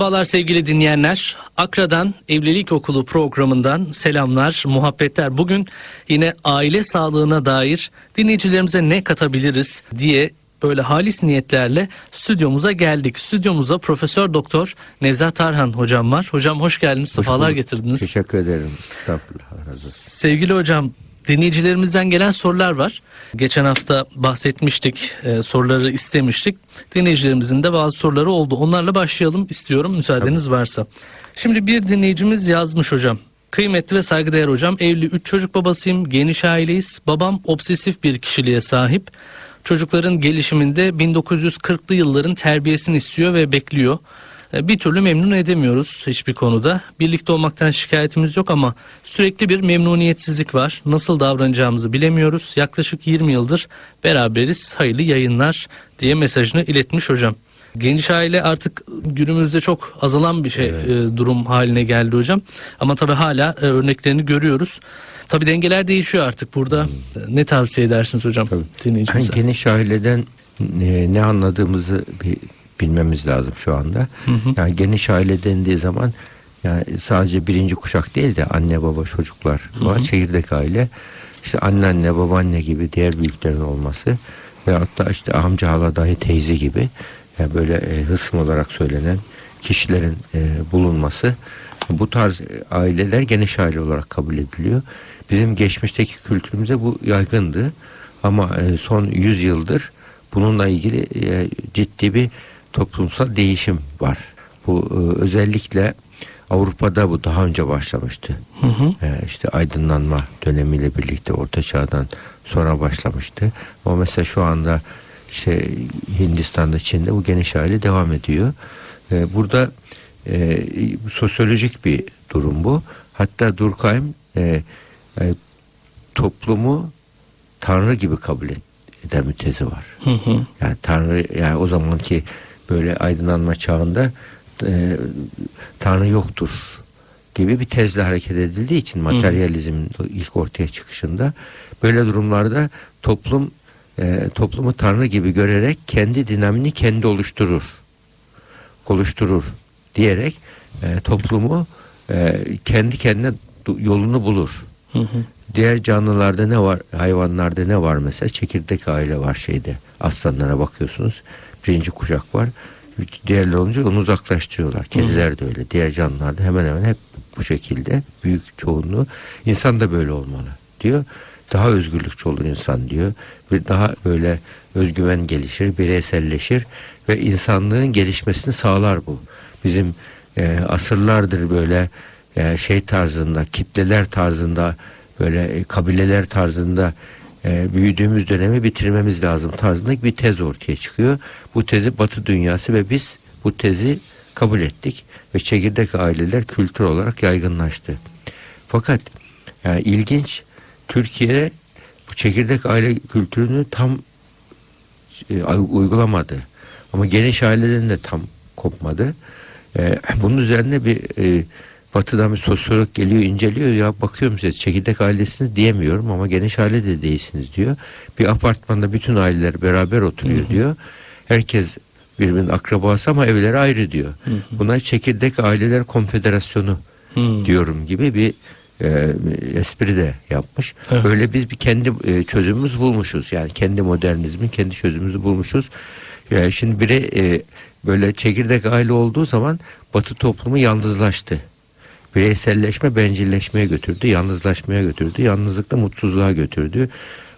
Merhabalar sevgili dinleyenler. Akra'dan Evlilik Okulu programından selamlar, muhabbetler. Bugün yine aile sağlığına dair dinleyicilerimize ne katabiliriz diye böyle halis niyetlerle stüdyomuza geldik. Stüdyomuza Profesör Doktor Nevzat Tarhan hocam var. Hocam hoş geldiniz, sefalar getirdiniz. Teşekkür ederim. Sevgili hocam dinleyicilerimizden gelen sorular var. Geçen hafta bahsetmiştik, e, soruları istemiştik. Dinleyicilerimizin de bazı soruları oldu. Onlarla başlayalım istiyorum müsaadeniz varsa. Şimdi bir dinleyicimiz yazmış hocam. Kıymetli ve saygıdeğer hocam, evli 3 çocuk babasıyım, geniş aileyiz. Babam obsesif bir kişiliğe sahip. Çocukların gelişiminde 1940'lı yılların terbiyesini istiyor ve bekliyor. E, Bir türlü memnun edemiyoruz hiçbir konuda. Birlikte olmaktan şikayetimiz yok ama sürekli bir memnuniyetsizlik var. Nasıl davranacağımızı bilemiyoruz. Yaklaşık 20 yıldır beraberiz. Hayırlı yayınlar diye mesajını iletmiş hocam. Geniş aile artık günümüzde çok azalan bir şey e, durum haline geldi hocam. Ama tabii hala e, örneklerini görüyoruz. Tabii dengeler değişiyor artık. Burada e, ne tavsiye edersiniz hocam dinleyicimize? Yani geniş aileden e, ne anladığımızı bir bilmemiz lazım şu anda. Yani geniş aile dendiği zaman yani sadece birinci kuşak değil de anne baba çocuklar var. Çekirdek aile işte anneanne babaanne gibi diğer büyüklerin olması ve hatta işte amca hala dayı teyze gibi yani böyle e, hısım olarak söylenen kişilerin e, bulunması bu tarz aileler geniş aile olarak kabul ediliyor. Bizim geçmişteki kültürümüzde bu yaygındı ama e, son 100 yıldır bununla ilgili e, ciddi bir toplumsal değişim var. Bu e, özellikle Avrupa'da bu daha önce başlamıştı. E, işte aydınlanma dönemiyle birlikte Orta Çağ'dan sonra başlamıştı. Ama mesela şu anda işte Hindistan'da, Çin'de bu geniş aile devam ediyor. E, burada e, sosyolojik bir durum bu. Hatta Durkheim e, e, toplumu Tanrı gibi kabul eden bir tezi var. Yani Tanrı yani o zamanki böyle aydınlanma çağında e, Tanrı yoktur gibi bir tezle hareket edildiği için materyalizmin ilk ortaya çıkışında böyle durumlarda toplum e, toplumu Tanrı gibi görerek kendi dinamini kendi oluşturur oluşturur diyerek e, toplumu e, kendi kendine yolunu bulur. Diğer canlılarda ne var? Hayvanlarda ne var mesela? Çekirdek aile var şeyde. Aslanlara bakıyorsunuz. Birinci kuşak var. Diğerleri olunca onu uzaklaştırıyorlar. Kediler de öyle. Diğer canlılarda hemen hemen hep bu şekilde. Büyük çoğunluğu. İnsan da böyle olmalı diyor. Daha özgürlükçü olur insan diyor. Ve daha böyle özgüven gelişir, bireyselleşir ve insanlığın gelişmesini sağlar bu. Bizim e, asırlardır böyle e, şey tarzında, kitleler tarzında, böyle e, kabileler tarzında e, büyüdüğümüz dönemi bitirmemiz lazım tarzında bir tez ortaya çıkıyor. Bu tezi Batı dünyası ve biz bu tezi kabul ettik ve çekirdek aileler kültür olarak yaygınlaştı. Fakat yani ilginç Türkiye bu çekirdek aile kültürünü tam e, uygulamadı. Ama geniş aileden de tam kopmadı. E, bunun üzerine bir e, batıdan bir sosyolog geliyor inceliyor ya bakıyorum size çekirdek ailesiniz diyemiyorum ama geniş aile de değilsiniz diyor. Bir apartmanda bütün aileler beraber oturuyor diyor. Herkes birbirinin akrabası ama evleri ayrı diyor. Buna çekirdek aileler konfederasyonu diyorum gibi bir e, espri de yapmış. Evet. Öyle biz bir kendi e, çözümümüz bulmuşuz. Yani kendi modernizmin kendi çözümümüzü bulmuşuz. Yani şimdi bire e, böyle çekirdek aile olduğu zaman Batı toplumu yalnızlaştı. Bireyselleşme bencilleşmeye götürdü, yalnızlaşmaya götürdü, yalnızlıkla mutsuzluğa götürdü.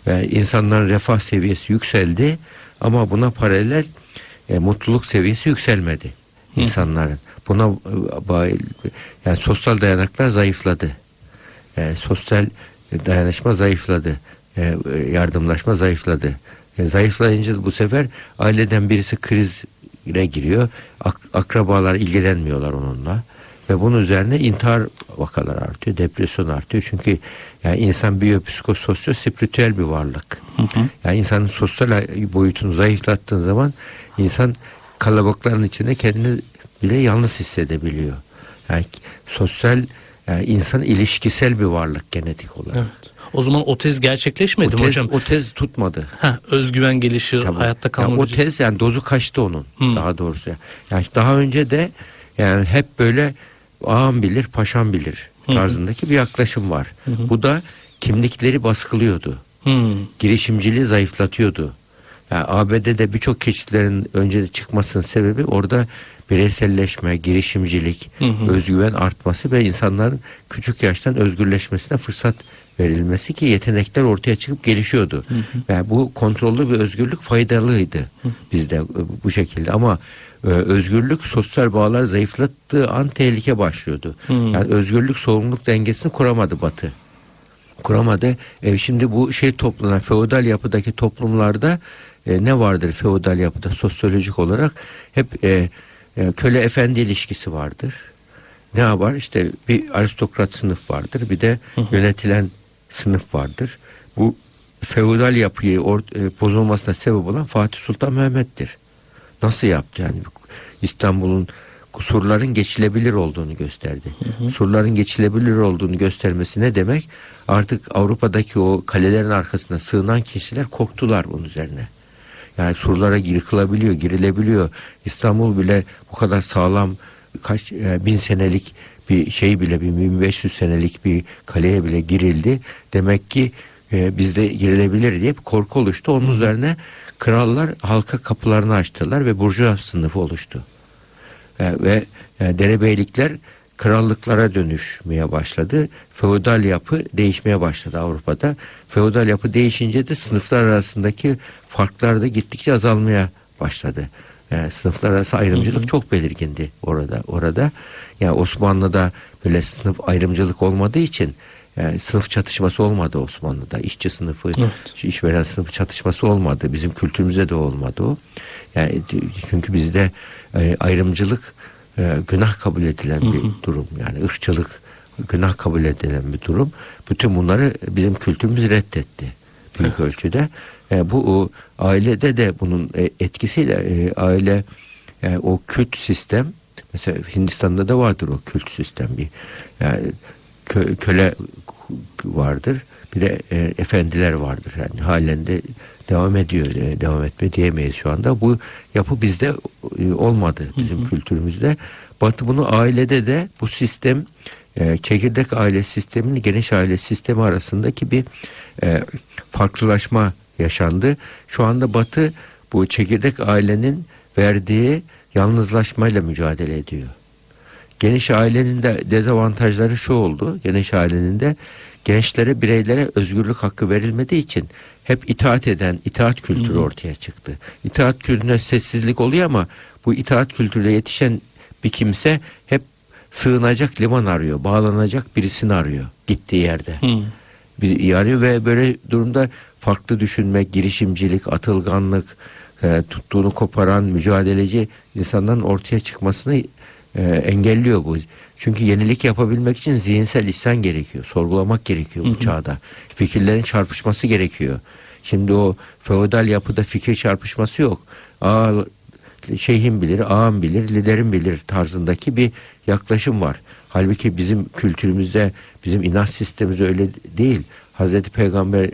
Ve insanların refah seviyesi yükseldi ama buna paralel e, mutluluk seviyesi yükselmedi insanların. Buna e, bağ- yani sosyal dayanaklar zayıfladı. E, sosyal dayanışma zayıfladı. E, e, yardımlaşma zayıfladı. E, zayıflayınca bu sefer aileden birisi krize giriyor. Ak- akrabalar ilgilenmiyorlar onunla. Ve bunun üzerine intihar vakaları artıyor, depresyon artıyor. Çünkü yani insan biyopsikososyal spiritüel bir varlık. Yani insanın sosyal boyutunu zayıflattığın zaman insan kalabalıkların içinde kendini bile yalnız hissedebiliyor. Yani sosyal yani insan ilişkisel bir varlık genetik olarak. Evet. O zaman o tez gerçekleşmedi O mi hocam? o tez tutmadı. Ha, özgüven gelişir, Tamam. hayatta Ya kalma o gücü- tez yani dozu kaçtı onun Hmm. daha doğrusu. Yani daha önce de Yani hep böyle ağam bilir, paşam bilir tarzındaki bir yaklaşım var. Bu da kimlikleri baskılıyordu. Girişimciliği zayıflatıyordu. Yani ABD'de birçok keçilerin önce de çıkmasının sebebi orada bireyselleşme, girişimcilik, özgüven artması ve insanların küçük yaştan özgürleşmesine fırsat verilmesi ki yetenekler ortaya çıkıp gelişiyordu. Yani bu kontrollü bir özgürlük faydalıydı bizde e, bu şekilde ama e, özgürlük sosyal bağlar zayıflattığı an tehlike başlıyordu. Yani özgürlük sorumluluk dengesini kuramadı Batı kuramadı. E, şimdi bu şey toplanan feodal yapıdaki toplumlarda e, ne vardır feodal yapıda sosyolojik olarak hep e, e, köle efendi ilişkisi vardır. Ne yapar? İşte bir aristokrat sınıf vardır. Bir de yönetilen sınıf vardır. Bu feodal yapıyı or- e, bozulmasına sebep olan Fatih Sultan Mehmet'tir. Nasıl yaptı yani? İstanbul'un surların geçilebilir olduğunu gösterdi. Surların geçilebilir olduğunu göstermesi ne demek? Artık Avrupa'daki o kalelerin arkasına sığınan kişiler korktular bunun üzerine. Yani surlara yıkılabiliyor, girilebiliyor. İstanbul bile bu kadar sağlam kaç e, bin senelik bir şey bile bir 1500 senelik bir kaleye bile girildi. Demek ki e, bizde girilebilir diye bir korku oluştu. Onun üzerine krallar halka kapılarını açtılar ve burjuva sınıfı oluştu. E, ve e, derebeylikler krallıklara dönüşmeye başladı. Feodal yapı değişmeye başladı Avrupa'da. Feodal yapı değişince de sınıflar arasındaki farklar da gittikçe azalmaya başladı. Yani sınıflar arası ayrımcılık çok belirgindi orada. Orada yani Osmanlı'da böyle sınıf ayrımcılık olmadığı için yani sınıf çatışması olmadı Osmanlı'da. İşçi sınıfı, Evet. işveren sınıfı çatışması olmadı. Bizim kültürümüzde de olmadı o. Yani çünkü bizde e, ayrımcılık e, günah kabul edilen bir durum. Yani ırkçılık günah kabul edilen bir durum. Bütün bunları bizim kültürümüz reddetti büyük ölçüde. E, bu o, ailede de bunun e, etkisiyle e, aile yani o kült sistem mesela Hindistan'da da vardır o kült sistem. Bir yani kö- köle vardır bir de e, efendiler vardır. Yani halen de devam ediyor e, devam etme diyemeyiz şu anda. Bu yapı bizde e, olmadı bizim kültürümüzde. Batı bunu ailede de bu sistem e, çekirdek aile sistemini geniş aile sistemi arasındaki bir e, farklılaşma yaşandı. Şu anda Batı bu çekirdek ailenin verdiği yalnızlaşmayla mücadele ediyor. Geniş ailenin de dezavantajları şu oldu. Geniş ailenin de gençlere, bireylere özgürlük hakkı verilmediği için hep itaat eden, itaat kültürü ortaya çıktı. İtaat kültürüne sessizlik oluyor ama bu itaat kültürüne yetişen bir kimse hep sığınacak liman arıyor, bağlanacak birisini arıyor gittiği yerde. Hmm. Bir arıyor ve böyle durumda farklı düşünmek, girişimcilik, atılganlık, e, tuttuğunu koparan, mücadeleci insanların ortaya çıkmasını e, engelliyor bu. Çünkü yenilik yapabilmek için zihinsel ihsan gerekiyor. Sorgulamak gerekiyor bu çağda. Fikirlerin çarpışması gerekiyor. Şimdi o feodal yapıda fikir çarpışması yok. Aa, şeyhim bilir, ağam bilir, liderim bilir tarzındaki bir yaklaşım var. Halbuki bizim kültürümüzde, bizim inanç sistemimizde öyle değil. Hazreti Peygamber e,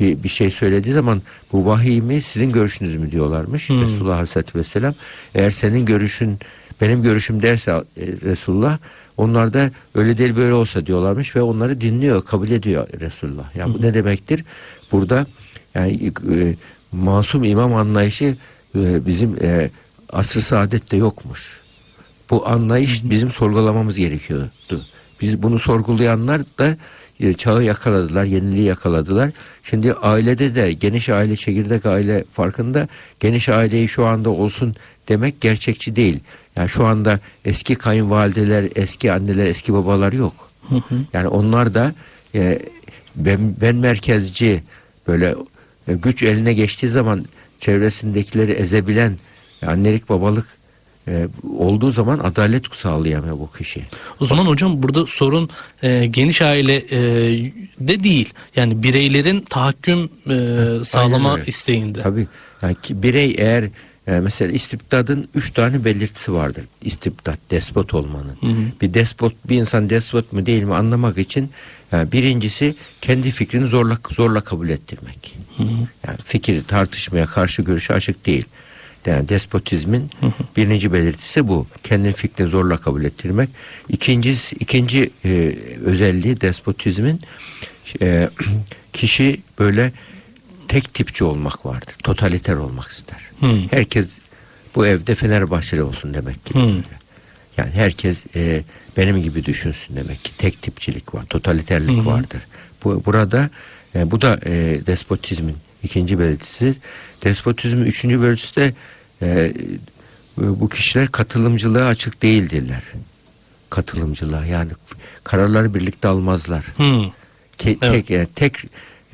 bir, bir şey söylediği zaman bu vahiy mi sizin görüşünüz mü diyorlarmış Resulullah Aleyhisselatü Vesselam. Eğer senin görüşün benim görüşüm derse e, Resulullah onlar da öyle değil böyle olsa diyorlarmış ve onları dinliyor kabul ediyor Resulullah. Yani bu ne demektir? Burada yani e, masum imam anlayışı e, bizim e, asr-ı saadette yokmuş. Bu anlayış bizim sorgulamamız gerekiyordu. Biz bunu sorgulayanlar da e, çağı yakaladılar, yeniliği yakaladılar. Şimdi ailede de geniş aile, çekirdek aile farkında geniş aileyi şu anda olsun demek gerçekçi değil. Yani şu anda eski kayınvalideler, eski anneler, eski babalar yok. Yani onlar da e, ben, ben merkezci böyle e, güç eline geçtiği zaman çevresindekileri ezebilen e, annelik babalık e, olduğu zaman adalet sağlayamıyor bu kişi. O zaman hocam burada sorun e, geniş aile e, de değil. Yani bireylerin tahakküm e, sağlama öyle. isteğinde. Tabii. Yani ki birey eğer e, mesela istibdadın üç tane belirtisi vardır. İstibdat, despot olmanın. Bir despot, bir insan despot mu değil mi anlamak için yani birincisi kendi fikrini zorla zorla kabul ettirmek. Yani fikri tartışmaya karşı görüşe açık değil. Yani despotizmin birinci belirtisi bu. Kendi fikrini zorla kabul ettirmek. İkincisi, ikinci e, özelliği despotizmin e, kişi böyle tek tipçi olmak vardır. Totaliter olmak ister. Hmm. Herkes bu evde Fenerbahçeli olsun demek ki. Hmm. Yani herkes e, benim gibi düşünsün demek ki. Tek tipçilik var, totaliterlik vardır. Bu burada e, bu da e, despotizmin ikinci belirtisi. Despotizmin üçüncü belirtisi de e, bu kişiler katılımcılığa açık değildirler. Katılımcılığa yani kararları birlikte almazlar. Hmm. Ke- Evet. Tek, yani tek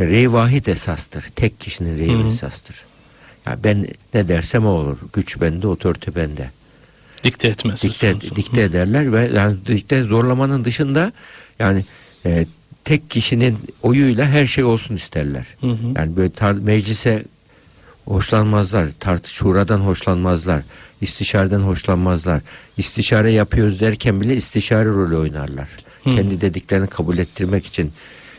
rey vahid esastır. Tek kişinin reyi Hı hı. esastır. Ya ben ne dersem o olur. Güç bende, otorite bende. Dikte etmez. Dikte, dikte ederler ve yani dikte zorlamanın dışında yani e, tek kişinin oyuyla her şey olsun isterler. Hı hı. Yani böyle tar- meclise hoşlanmazlar. Tartış şuradan hoşlanmazlar. istişareden hoşlanmazlar. İstişare yapıyoruz derken bile istişare rolü oynarlar. Hı. Kendi dediklerini kabul ettirmek için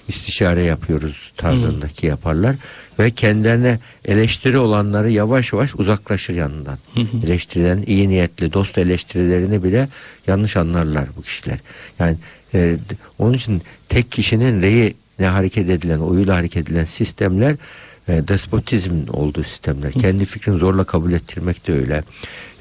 istişare yapıyoruz tarzındaki yaparlar ve kendilerine eleştiri olanları yavaş yavaş uzaklaşır yanından. Eleştirilen iyi niyetli dost eleştirilerini bile yanlış anlarlar bu kişiler. Yani e, onun için tek kişinin reyi ne hareket edilen, oyuyla hareket edilen sistemler e, despotizmin olduğu sistemler. Kendi fikrini zorla kabul ettirmek de öyle.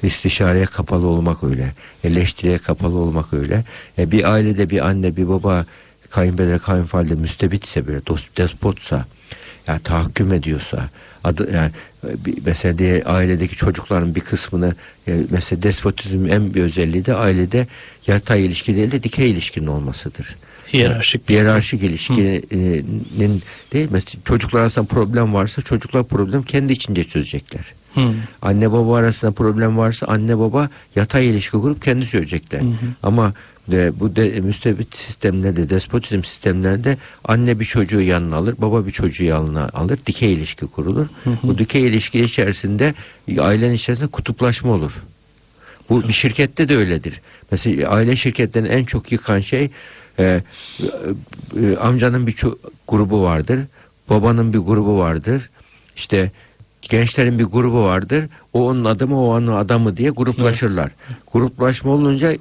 İstişareye kapalı olmak öyle. Eleştiriye kapalı olmak öyle. E, bir ailede bir anne, bir baba, kayınpeder, kayınvalide müstebitse böyle, despotsa, yani tahakküm ediyorsa, adı yani mesela diye ailedeki çocukların bir kısmını e, mesela despotizmin en bir özelliği de ailede yatay ilişki değil de dikey ilişkinin olmasıdır. Hiyerarşik bir hiyerarşik ilişkinin değil mi? Çocuklar arasında problem varsa çocuklar problem kendi içince çözecekler. Hmm. Anne baba arasında problem varsa anne baba yatay ilişki kurup kendi çözecekler. Ama de, bu de, müstebit sistemlerde, despotizm sistemlerinde anne bir çocuğu yanına alır, baba bir çocuğu yanına alır, dikey ilişki kurulur. Bu dikey ilişki içerisinde ailenin içerisinde kutuplaşma olur. Bu bir şirkette de öyledir. Mesela aile şirketlerini en çok yıkan şey e, e, e, amcanın bir ço- grubu vardır, babanın bir grubu vardır. İşte gençlerin bir grubu vardır. O onun adamı, o onun adamı diye gruplaşırlar. Gruplaşma olunca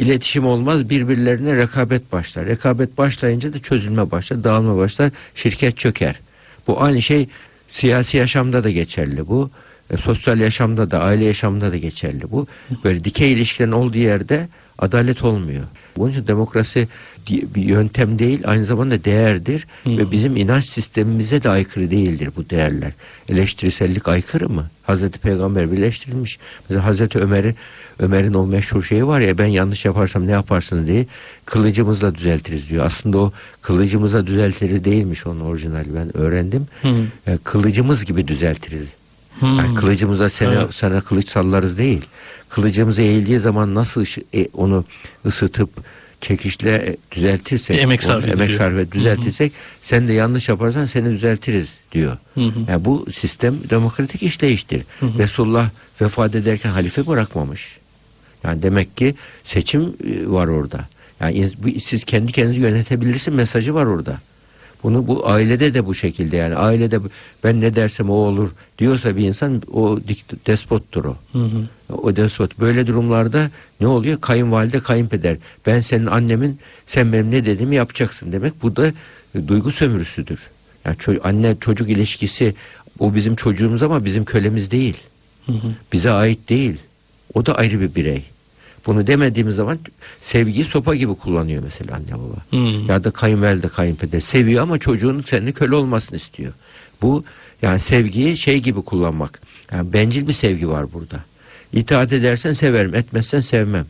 iletişim olmaz, birbirlerine rekabet başlar. Rekabet başlayınca da çözülme başlar, dağılma başlar, şirket çöker. Bu aynı şey siyasi yaşamda da geçerli bu. E, sosyal yaşamda da, aile yaşamında da geçerli bu. Böyle dikey ilişkilerin olduğu yerde adalet olmuyor. Bunun için demokrasi bir yöntem değil, aynı zamanda değerdir ve bizim inanç sistemimize de aykırı değildir bu değerler. Eleştirisellik aykırı mı? Hazreti Peygamber birleştirilmiş. Mesela Hazreti Ömer'i Ömer'in o meşhur şeyi var ya ben yanlış yaparsam ne yaparsın diye kılıcımızla düzeltiriz diyor. Aslında o kılıcımıza düzeltiri değilmiş onun orijinali ben öğrendim. E, kılıcımız gibi düzeltiriz. Yani kılıcımıza sana, Evet. sana kılıç sallarız değil. Kılıcımız eğildiği zaman nasıl e, onu ısıtıp çekişle e, düzeltirsek, Bir emek sarf emek sarf et, düzeltirsek sen de yanlış yaparsan seni düzeltiriz diyor. Yani bu sistem demokratik işleyiştir. Resulullah vefat ederken halife bırakmamış. Yani demek ki seçim e, var orada. Yani siz kendi kendinizi yönetebilirsin mesajı var orada. Bunu bu ailede de bu şekilde yani ailede ben ne dersem o olur diyorsa bir insan o despottur o. O despot. Böyle durumlarda ne oluyor? Kayınvalide kayınpeder. Ben senin annemin sen benim ne dediğimi yapacaksın demek. Bu da e, duygu sömürüsüdür. Yani ço- anne çocuk ilişkisi o bizim çocuğumuz ama bizim kölemiz değil. Bize ait değil. O da ayrı bir birey. Bunu demediğimiz zaman sevgiyi sopa gibi kullanıyor mesela anne baba. Hmm. Ya da kayınvalide kayınpeder seviyor ama çocuğunun senin köle olmasını istiyor. Bu yani sevgiyi şey gibi kullanmak. Yani bencil bir sevgi var burada. İtaat edersen severim, etmezsen sevmem.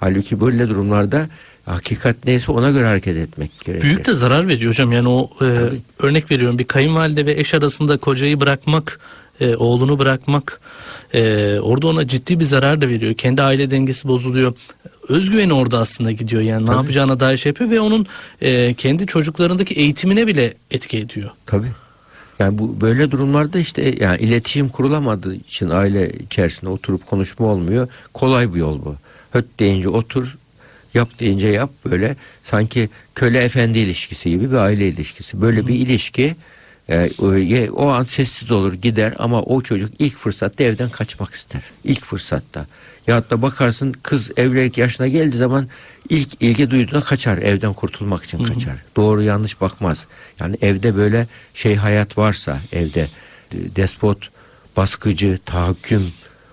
Halbuki böyle durumlarda hakikat neyse ona göre hareket etmek gerekir. Büyük de zarar veriyor hocam. Yani o e, Tabii. örnek veriyorum bir kayınvalide ve eş arasında kocayı bırakmak, e, oğlunu bırakmak e, orada ona ciddi bir zarar da veriyor. Kendi aile dengesi bozuluyor. Özgüveni orada aslında gidiyor. Yani ne yapacağına dair şey yapıyor ve onun e, kendi çocuklarındaki eğitimine bile etki ediyor. Tabii. Yani bu böyle durumlarda işte yani iletişim kurulamadığı için aile içerisinde oturup konuşma olmuyor. Kolay bir yol bu. Höt deyince otur, yap deyince yap böyle sanki köle efendi ilişkisi gibi bir aile ilişkisi. Böyle bir ilişki e, o, an sessiz olur gider ama o çocuk ilk fırsatta evden kaçmak ister. İlk fırsatta. Ya da bakarsın kız evlilik yaşına geldiği zaman ilk ilgi duyduğuna kaçar. Evden kurtulmak için kaçar. Doğru yanlış bakmaz. Yani evde böyle şey hayat varsa evde e, despot, baskıcı, tahakküm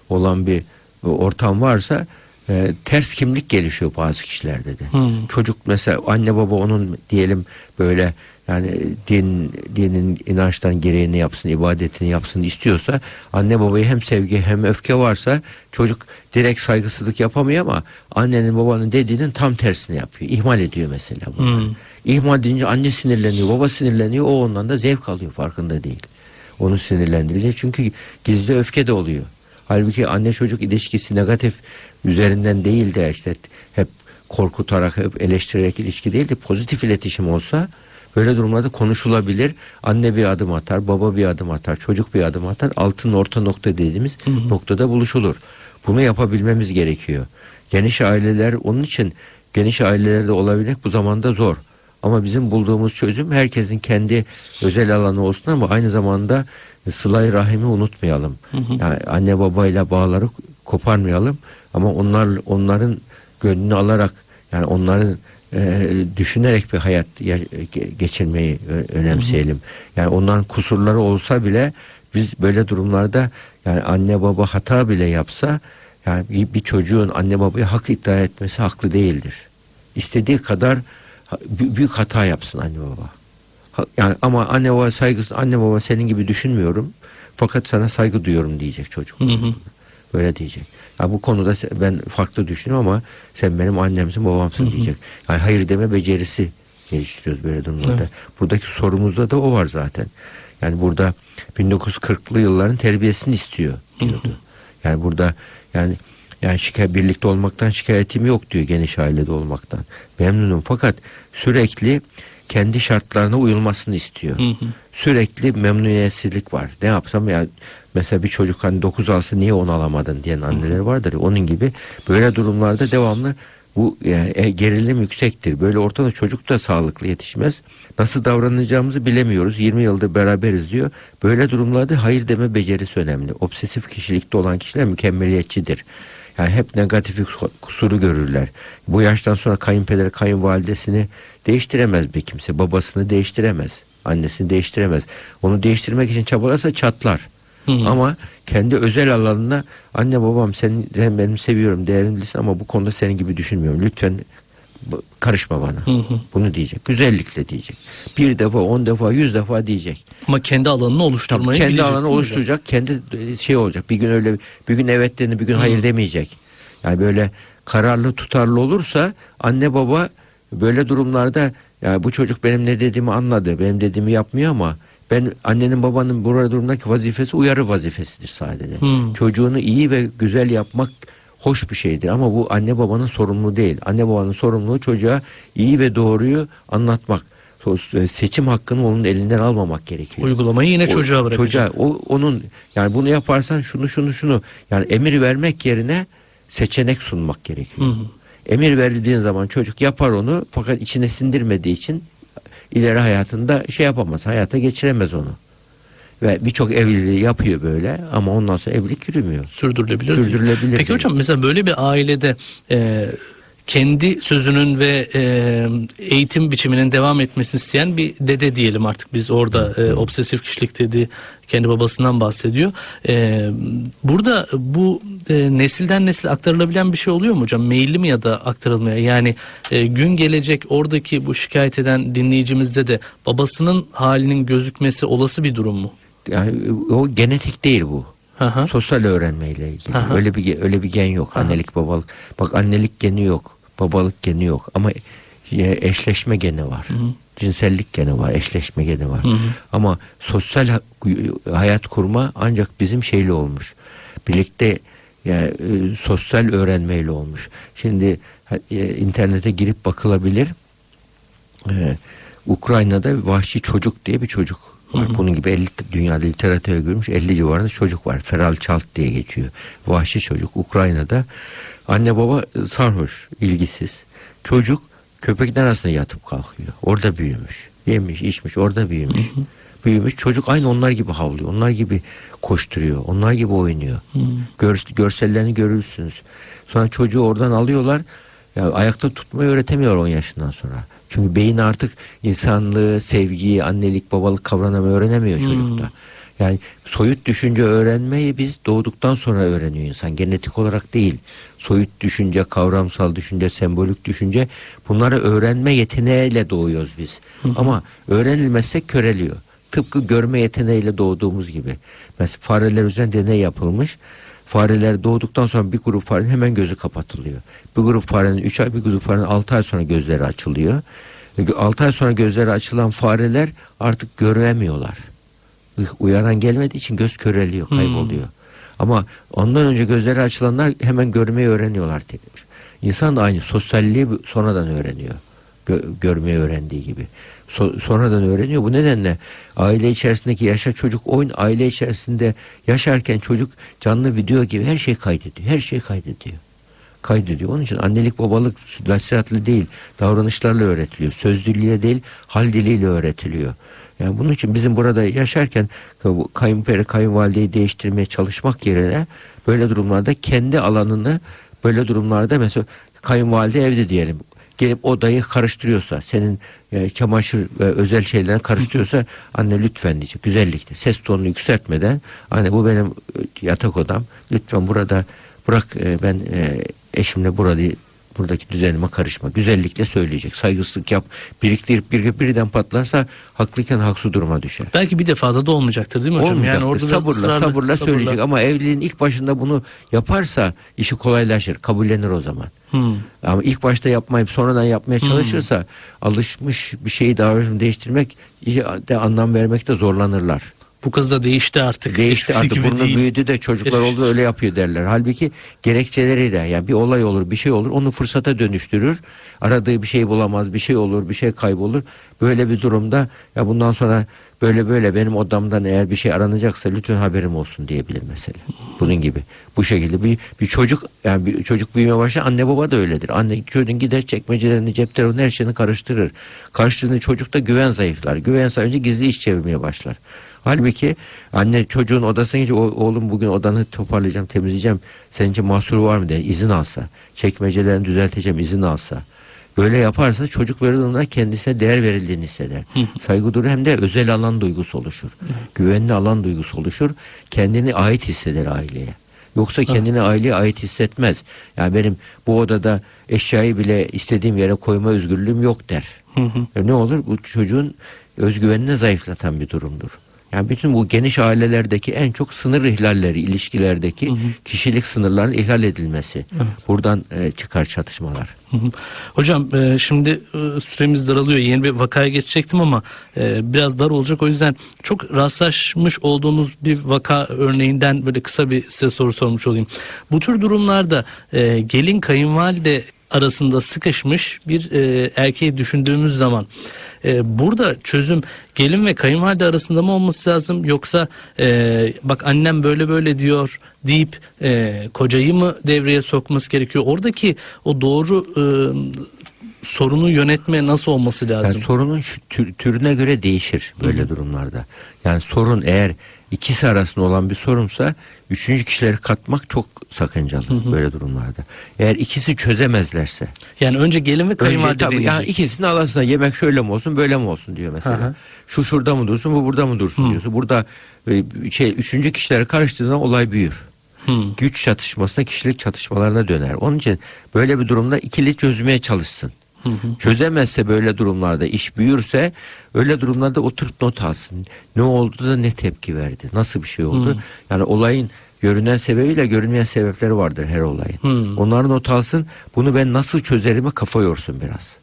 olan bir ortam varsa e, ters kimlik gelişiyor bazı kişilerde de. Hmm. Çocuk mesela anne baba onun diyelim böyle yani din dinin inançtan gereğini yapsın, ibadetini yapsın istiyorsa anne babayı hem sevgi hem öfke varsa çocuk direkt saygısızlık yapamıyor ama annenin babanın dediğinin tam tersini yapıyor. İhmal ediyor mesela bunu. Hmm. İhmal deyince anne sinirleniyor, baba sinirleniyor. O ondan da zevk alıyor farkında değil. Onu sinirlendirecek çünkü gizli öfke de oluyor. Halbuki anne çocuk ilişkisi negatif üzerinden değil de işte hep korkutarak, hep eleştirerek ilişki değil de pozitif iletişim olsa böyle durumlarda konuşulabilir. Anne bir adım atar, baba bir adım atar, çocuk bir adım atar. Altın orta nokta dediğimiz noktada buluşulur. Bunu yapabilmemiz gerekiyor. Geniş aileler onun için geniş ailelerde olabilmek bu zamanda zor. Ama bizim bulduğumuz çözüm herkesin kendi özel alanı olsun ama aynı zamanda sılay rahimi unutmayalım. Yani anne babayla bağları koparmayalım ama onlar onların gönlünü alarak yani onların e, düşünerek bir hayat ya- ge- geçirmeyi önemseyelim. Yani onların kusurları olsa bile biz böyle durumlarda yani anne baba hata bile yapsa yani bir, çocuğun anne babaya hak iddia etmesi haklı değildir. İstediği kadar büyük hata yapsın anne baba. Yani ama anne baba saygısı anne baba senin gibi düşünmüyorum. Fakat sana saygı duyuyorum diyecek çocuk. Hı hı. Böyle diyecek. Ya bu konuda ben farklı düşünüyorum ama sen benim annemsin babamsın diyecek. Yani hayır deme becerisi geliştiriyoruz böyle durumlarda. Evet. Buradaki sorumuzda da o var zaten. Yani burada 1940'lı yılların terbiyesini istiyor diyordu. Yani burada yani yani şikayet birlikte olmaktan şikayetim yok diyor geniş ailede olmaktan. Memnunum fakat sürekli kendi şartlarına uyulmasını istiyor. Hı hı. Sürekli memnuniyetsizlik var. Ne yapsam ya mesela bir çocuk hani 9 alsa niye 10 alamadın diyen anneler vardır. Onun gibi böyle durumlarda devamlı bu yani, e, gerilim yüksektir. Böyle ortada çocuk da sağlıklı yetişmez. Nasıl davranacağımızı bilemiyoruz. 20 yıldır beraberiz diyor. Böyle durumlarda hayır deme becerisi önemli. Obsesif kişilikte olan kişiler mükemmeliyetçidir. Yani hep negatif kusuru görürler. Bu yaştan sonra kayınpeder kayınvalidesini değiştiremez bir kimse. Babasını değiştiremez. Annesini değiştiremez. Onu değiştirmek için çabalarsa çatlar. Hı hı. Ama kendi özel alanına anne babam sen benim seviyorum değerlisin ama bu konuda senin gibi düşünmüyorum. Lütfen karışma bana. Hı hı. Bunu diyecek. Güzellikle diyecek. Bir defa, on defa, yüz defa diyecek. Ama kendi alanını Tabii oluşturmayı kendi bilecek alanı değil mi oluşturacak. Kendi şey olacak. Bir gün öyle bir gün evet dedi, bir gün hayır demeyecek. Yani böyle kararlı tutarlı olursa anne baba böyle durumlarda ya bu çocuk benim ne dediğimi anladı. Benim dediğimi yapmıyor ama ben annenin babanın burada durumdaki vazifesi uyarı vazifesidir sadece. Hmm. Çocuğunu iyi ve güzel yapmak hoş bir şeydir ama bu anne babanın sorumluluğu değil. Anne babanın sorumluluğu çocuğa iyi ve doğruyu anlatmak. So- Seçim hakkını onun elinden almamak gerekiyor. Uygulamayı yine çocuğa bırakacak. Çocuğa o onun yani bunu yaparsan şunu şunu şunu yani emir vermek yerine seçenek sunmak gerekiyor. Hı hı. Emir verildiğin zaman çocuk yapar onu fakat içine sindirmediği için ileri hayatında şey yapamaz. Hayata geçiremez onu. Ve birçok evliliği yapıyor böyle ama ondan sonra evlilik yürümüyor. sürdürülebilir. değil. Sürdürülebilir Peki hocam mesela böyle bir ailede e, kendi sözünün ve e, eğitim biçiminin devam etmesini isteyen bir dede diyelim artık biz orada e, obsesif kişilik dediği kendi babasından bahsediyor. E, burada bu e, nesilden nesile aktarılabilen bir şey oluyor mu hocam? Meyilli mi ya da aktarılmaya? Yani e, gün gelecek oradaki bu şikayet eden dinleyicimizde de babasının halinin gözükmesi olası bir durum mu? Yani o genetik değil bu. Hı. Sosyal öğrenmeyle ilgili. Aha. Öyle bir öyle bir gen yok. Annelik babalık. Bak annelik geni yok. Babalık geni yok ama e, eşleşme geni var. Cinsellik geni var, eşleşme geni var. Ama sosyal ha- hayat kurma ancak bizim şeyle olmuş. Birlikte yani e, sosyal öğrenmeyle olmuş. Şimdi e, internete girip bakılabilir. Ee, Ukrayna'da vahşi çocuk diye bir çocuk var. Bunun gibi 50 dünyada literatüre görmüş 50 civarında çocuk var. Feral Çalt diye geçiyor. Vahşi çocuk Ukrayna'da. Anne baba e, sarhoş, ilgisiz. Çocuk köpekler arasında yatıp kalkıyor. Orada büyümüş. Yemiş, içmiş, orada büyümüş. büyümüş çocuk aynı onlar gibi havlıyor. Onlar gibi koşturuyor. Onlar gibi oynuyor. Gör, görsellerini görürsünüz. Sonra çocuğu oradan alıyorlar. Ya ayakta tutmayı öğretemiyor 10 yaşından sonra. Çünkü beyin artık insanlığı, sevgiyi, annelik, babalık kavramını öğrenemiyor çocukta. Yani soyut düşünce öğrenmeyi biz doğduktan sonra öğreniyor insan. Genetik olarak değil. Soyut düşünce, kavramsal düşünce, sembolik düşünce bunları öğrenme yeteneğiyle doğuyoruz biz. Ama öğrenilmezse köreliyor. Tıpkı görme yeteneğiyle doğduğumuz gibi. Mesela fareler üzerinde deney yapılmış. Fareler doğduktan sonra bir grup farenin hemen gözü kapatılıyor. Bir grup farenin 3 ay, bir grup farenin 6 ay sonra gözleri açılıyor. 6 ay sonra gözleri açılan fareler artık göremiyorlar. Uyaran gelmediği için göz köreliyor, kayboluyor. Ama ondan önce gözleri açılanlar hemen görmeyi öğreniyorlar. İnsan da aynı sosyalliği sonradan öğreniyor. Gö- görmeyi öğrendiği gibi. So- sonradan öğreniyor. Bu nedenle aile içerisindeki yaşa çocuk oyun aile içerisinde yaşarken çocuk canlı video gibi her şeyi kaydediyor. Her şeyi kaydediyor. Kaydediyor. Onun için annelik babalık nasihatli değil davranışlarla öğretiliyor. Söz diliyle değil hal diliyle öğretiliyor. Yani bunun için bizim burada yaşarken kayınperi kayınvalideyi değiştirmeye çalışmak yerine böyle durumlarda kendi alanını böyle durumlarda mesela kayınvalide evde diyelim gelip odayı karıştırıyorsa senin e, çamaşır ve özel şeylerini karıştırıyorsa anne lütfen diyecek. Güzellikle ses tonunu yükseltmeden anne bu benim e, yatak odam. Lütfen burada bırak e, ben e, eşimle burada buradaki düzenime karışma. Güzellikle söyleyecek. Saygısızlık yap. Biriktirip bir, birden patlarsa haklıyken haksız duruma düşer. Belki bir defada da olmayacaktır değil mi hocam? Olmayacaktır. Yani orada da sabırla, ısrarla- sabırla söyleyecek ama evliliğin ilk başında bunu yaparsa işi kolaylaşır. Kabullenir o zaman. Hmm. Ama ilk başta yapmayıp sonradan yapmaya çalışırsa alışmış bir şeyi davranışını değiştirmek de anlam vermekte zorlanırlar. Bu kız da değişti artık. Değişti Eskisi artık burnu değil. büyüdü de çocuklar oldu öyle yapıyor derler. Halbuki gerekçeleri de yani bir olay olur bir şey olur onu fırsata dönüştürür. Aradığı bir şey bulamaz bir şey olur bir şey kaybolur. Böyle bir durumda ya bundan sonra böyle böyle benim odamdan eğer bir şey aranacaksa lütfen haberim olsun diyebilir mesela. Bunun gibi. Bu şekilde bir, bir çocuk yani bir çocuk büyümeye başlar anne baba da öyledir. Anne çocuğun gider çekmecelerini cep telefonu her şeyini karıştırır. Karıştırdığında çocukta güven zayıflar. Güven zayıflayınca gizli iş çevirmeye başlar. Halbuki anne çocuğun odasına gidince "O- oğlum bugün odanı toparlayacağım temizleyeceğim. Sence mahsur var mı diye izin alsa. Çekmecelerini düzelteceğim izin alsa. Böyle yaparsa çocuk verildiğinde kendisine değer verildiğini hisseder. Saygı duygu hem de özel alan duygusu oluşur. Güvenli alan duygusu oluşur. Kendini ait hisseder aileye. Yoksa kendini aileye ait hissetmez. Yani benim bu odada eşyayı bile istediğim yere koyma özgürlüğüm yok der. E ne olur? Bu çocuğun özgüvenini zayıflatan bir durumdur. Yani bütün bu geniş ailelerdeki en çok sınır ihlalleri, ilişkilerdeki kişilik sınırlarının ihlal edilmesi. Buradan e, çıkar çatışmalar. Hı hı. Hocam e, şimdi e, süremiz daralıyor. Yeni bir vakaya geçecektim ama e, biraz dar olacak. O yüzden çok rastlaşmış olduğunuz bir vaka örneğinden böyle kısa bir size soru sormuş olayım. Bu tür durumlarda e, gelin kayınvalide arasında sıkışmış bir e, erkeği düşündüğümüz zaman e, burada çözüm gelin ve kayınvalide arasında mı olması lazım yoksa e, bak annem böyle böyle diyor deyip e, kocayı mı devreye sokması gerekiyor? Oradaki o doğru e, sorunu yönetme nasıl olması Yani lazım? sorunun şu tür- türüne göre değişir böyle durumlarda. Yani sorun eğer ikisi arasında olan bir sorunsa üçüncü kişileri katmak çok sakıncalı böyle durumlarda. Eğer ikisi çözemezlerse Yani önce gelin ve kayınvalide deneyecek. yani ikisini arasında yemek şöyle mi olsun böyle mi olsun diyor mesela. Hı hı. Şu şurada mı dursun bu burada mı dursun diyorsun. Burada e, şey üçüncü kişileri karıştığında olay büyür. Hı. Güç çatışmasına kişilik çatışmalarına döner. Onun için böyle bir durumda ikili çözmeye çalışsın. Çözemezse böyle durumlarda iş büyürse öyle durumlarda oturup not alsın. Ne oldu da ne tepki verdi? Nasıl bir şey oldu? Yani olayın görünen sebebiyle görünmeyen sebepleri vardır her olayın. Hmm. Onları not alsın. Bunu ben nasıl çözerime kafa yorsun biraz.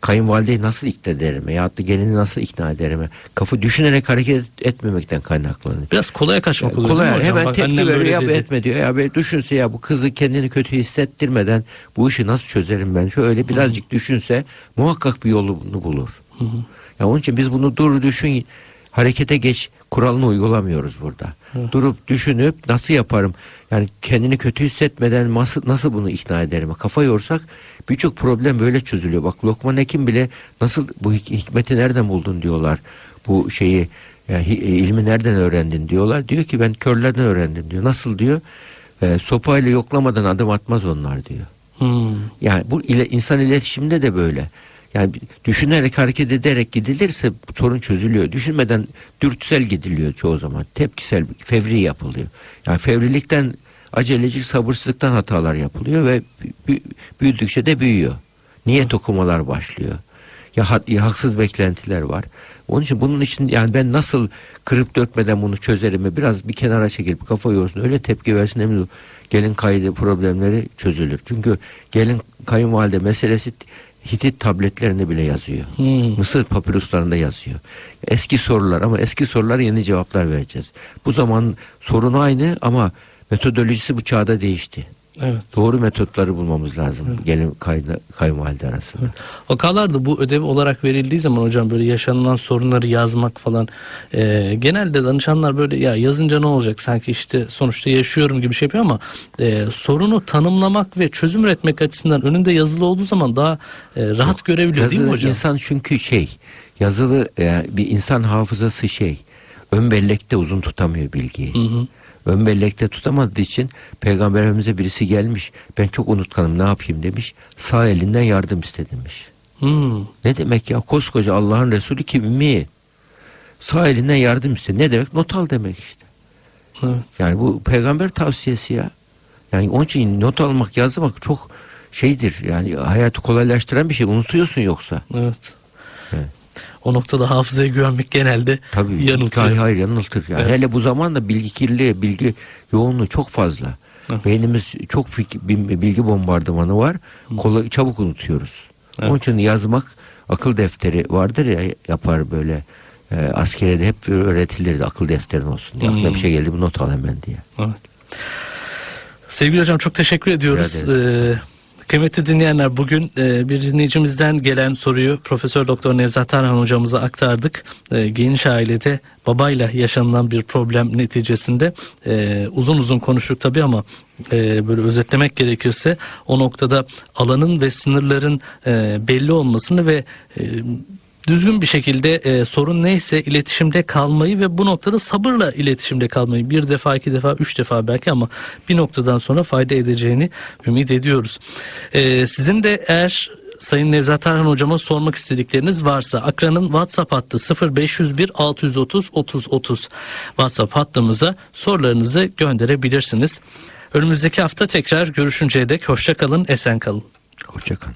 Kayınvalideyi nasıl ikna ederim? Ya da gelini nasıl ikna ederim? Kafa düşünerek hareket etmemekten kaynaklanıyor. Biraz kolaya kaçmak oluyor Kolay. hemen Bak tepki veriyor. ya dedi. etme diyor ya be düşünse ya bu kızı kendini kötü hissettirmeden bu işi nasıl çözerim ben? Şöyle birazcık düşünse muhakkak bir yolunu bulur. Ya onun için biz bunu dur düşün harekete geç kuralını uygulamıyoruz burada. Durup düşünüp nasıl yaparım? Yani kendini kötü hissetmeden nasıl nasıl bunu ikna ederim? Kafa yorsak birçok problem böyle çözülüyor. Bak Lokman Hekim bile nasıl bu hik- hikmeti nereden buldun diyorlar. Bu şeyi Yani hi- e, ilmi nereden öğrendin diyorlar. Diyor ki ben körlerden öğrendim diyor. Nasıl diyor? E, sopayla yoklamadan adım atmaz onlar diyor. Hmm. Yani bu ile insan iletişiminde de böyle. Yani düşünerek hareket ederek gidilirse sorun çözülüyor. Düşünmeden dürtüsel gidiliyor çoğu zaman. Tepkisel, fevri yapılıyor. Yani fevrilikten, acelecilik, sabırsızlıktan hatalar yapılıyor ve bü- büyüdükçe de büyüyor. Niyet okumalar başlıyor. Ya, ya haksız beklentiler var. Onun için bunun için yani ben nasıl kırıp dökmeden bunu çözerimi biraz bir kenara çekilip kafa yorsun öyle tepki versin emin ol. Gelin kaydı problemleri çözülür. Çünkü gelin kayınvalide meselesi Hitit tabletlerinde bile yazıyor. Hmm. Mısır papiruslarında yazıyor. Eski sorular ama eski sorulara yeni cevaplar vereceğiz. Bu zaman sorun aynı ama metodolojisi bu çağda değişti. Evet. Doğru metotları bulmamız lazım gelin kaydı, kayınvalide arasında. Vakalarda bu ödev olarak verildiği zaman hocam böyle yaşanılan sorunları yazmak falan e, genelde danışanlar böyle ya yazınca ne olacak sanki işte sonuçta yaşıyorum gibi şey yapıyor ama e, sorunu tanımlamak ve çözüm üretmek açısından önünde yazılı olduğu zaman daha e, rahat görebiliyor değil mi Yazılı hocam? insan çünkü şey yazılı e, bir insan hafızası şey ön bellekte uzun tutamıyor bilgiyi. Ön bellekte tutamadığı için peygamberimize birisi gelmiş ben çok unutkanım ne yapayım demiş sağ elinden yardım istedirmiş. Hmm. Ne demek ya koskoca Allah'ın Resulü ki ümmi sağ elinden yardım iste ne demek not al demek işte. Evet. Yani bu peygamber tavsiyesi ya. Yani onun için not almak yazmak çok şeydir yani hayatı kolaylaştıran bir şey unutuyorsun yoksa. Evet. Evet. O noktada hafızaya güvenmek genelde Tabii yanıltıyor. hayır, hayır yanıltır. Yani. Evet. Hele bu zamanda bilgi kirliliği, bilgi yoğunluğu çok fazla. Evet. Beynimiz çok fik- bil- bilgi bombardımanı var. Kolay, çabuk unutuyoruz. Evet. Onun için yazmak akıl defteri vardır ya yapar böyle. E, askere de hep öğretilirdi akıl defterin olsun diye. Aklına Hmm. bir şey geldi mi not al hemen diye. Evet. Sevgili hocam çok teşekkür ediyoruz. Ee, kıymetli dinleyenler bugün e, bir dinleyicimizden gelen soruyu Profesör Doktor Nevzat Tarhan hocamıza aktardık. E, geniş ailede babayla yaşanılan bir problem neticesinde e, uzun uzun konuştuk tabii ama böyle özetlemek gerekirse o noktada alanın ve sınırların belli olmasını ve düzgün bir şekilde e, sorun neyse iletişimde kalmayı ve bu noktada sabırla iletişimde kalmayı bir defa iki defa üç defa belki ama bir noktadan sonra fayda edeceğini ümit ediyoruz. E, sizin de eğer Sayın Nevzat Tarhan hocama sormak istedikleriniz varsa Akra'nın WhatsApp hattı 0501 630 30 30 WhatsApp hattımıza sorularınızı gönderebilirsiniz. Önümüzdeki hafta tekrar görüşünceye dek hoşça kalın, esen kalın. Hoşçakalın.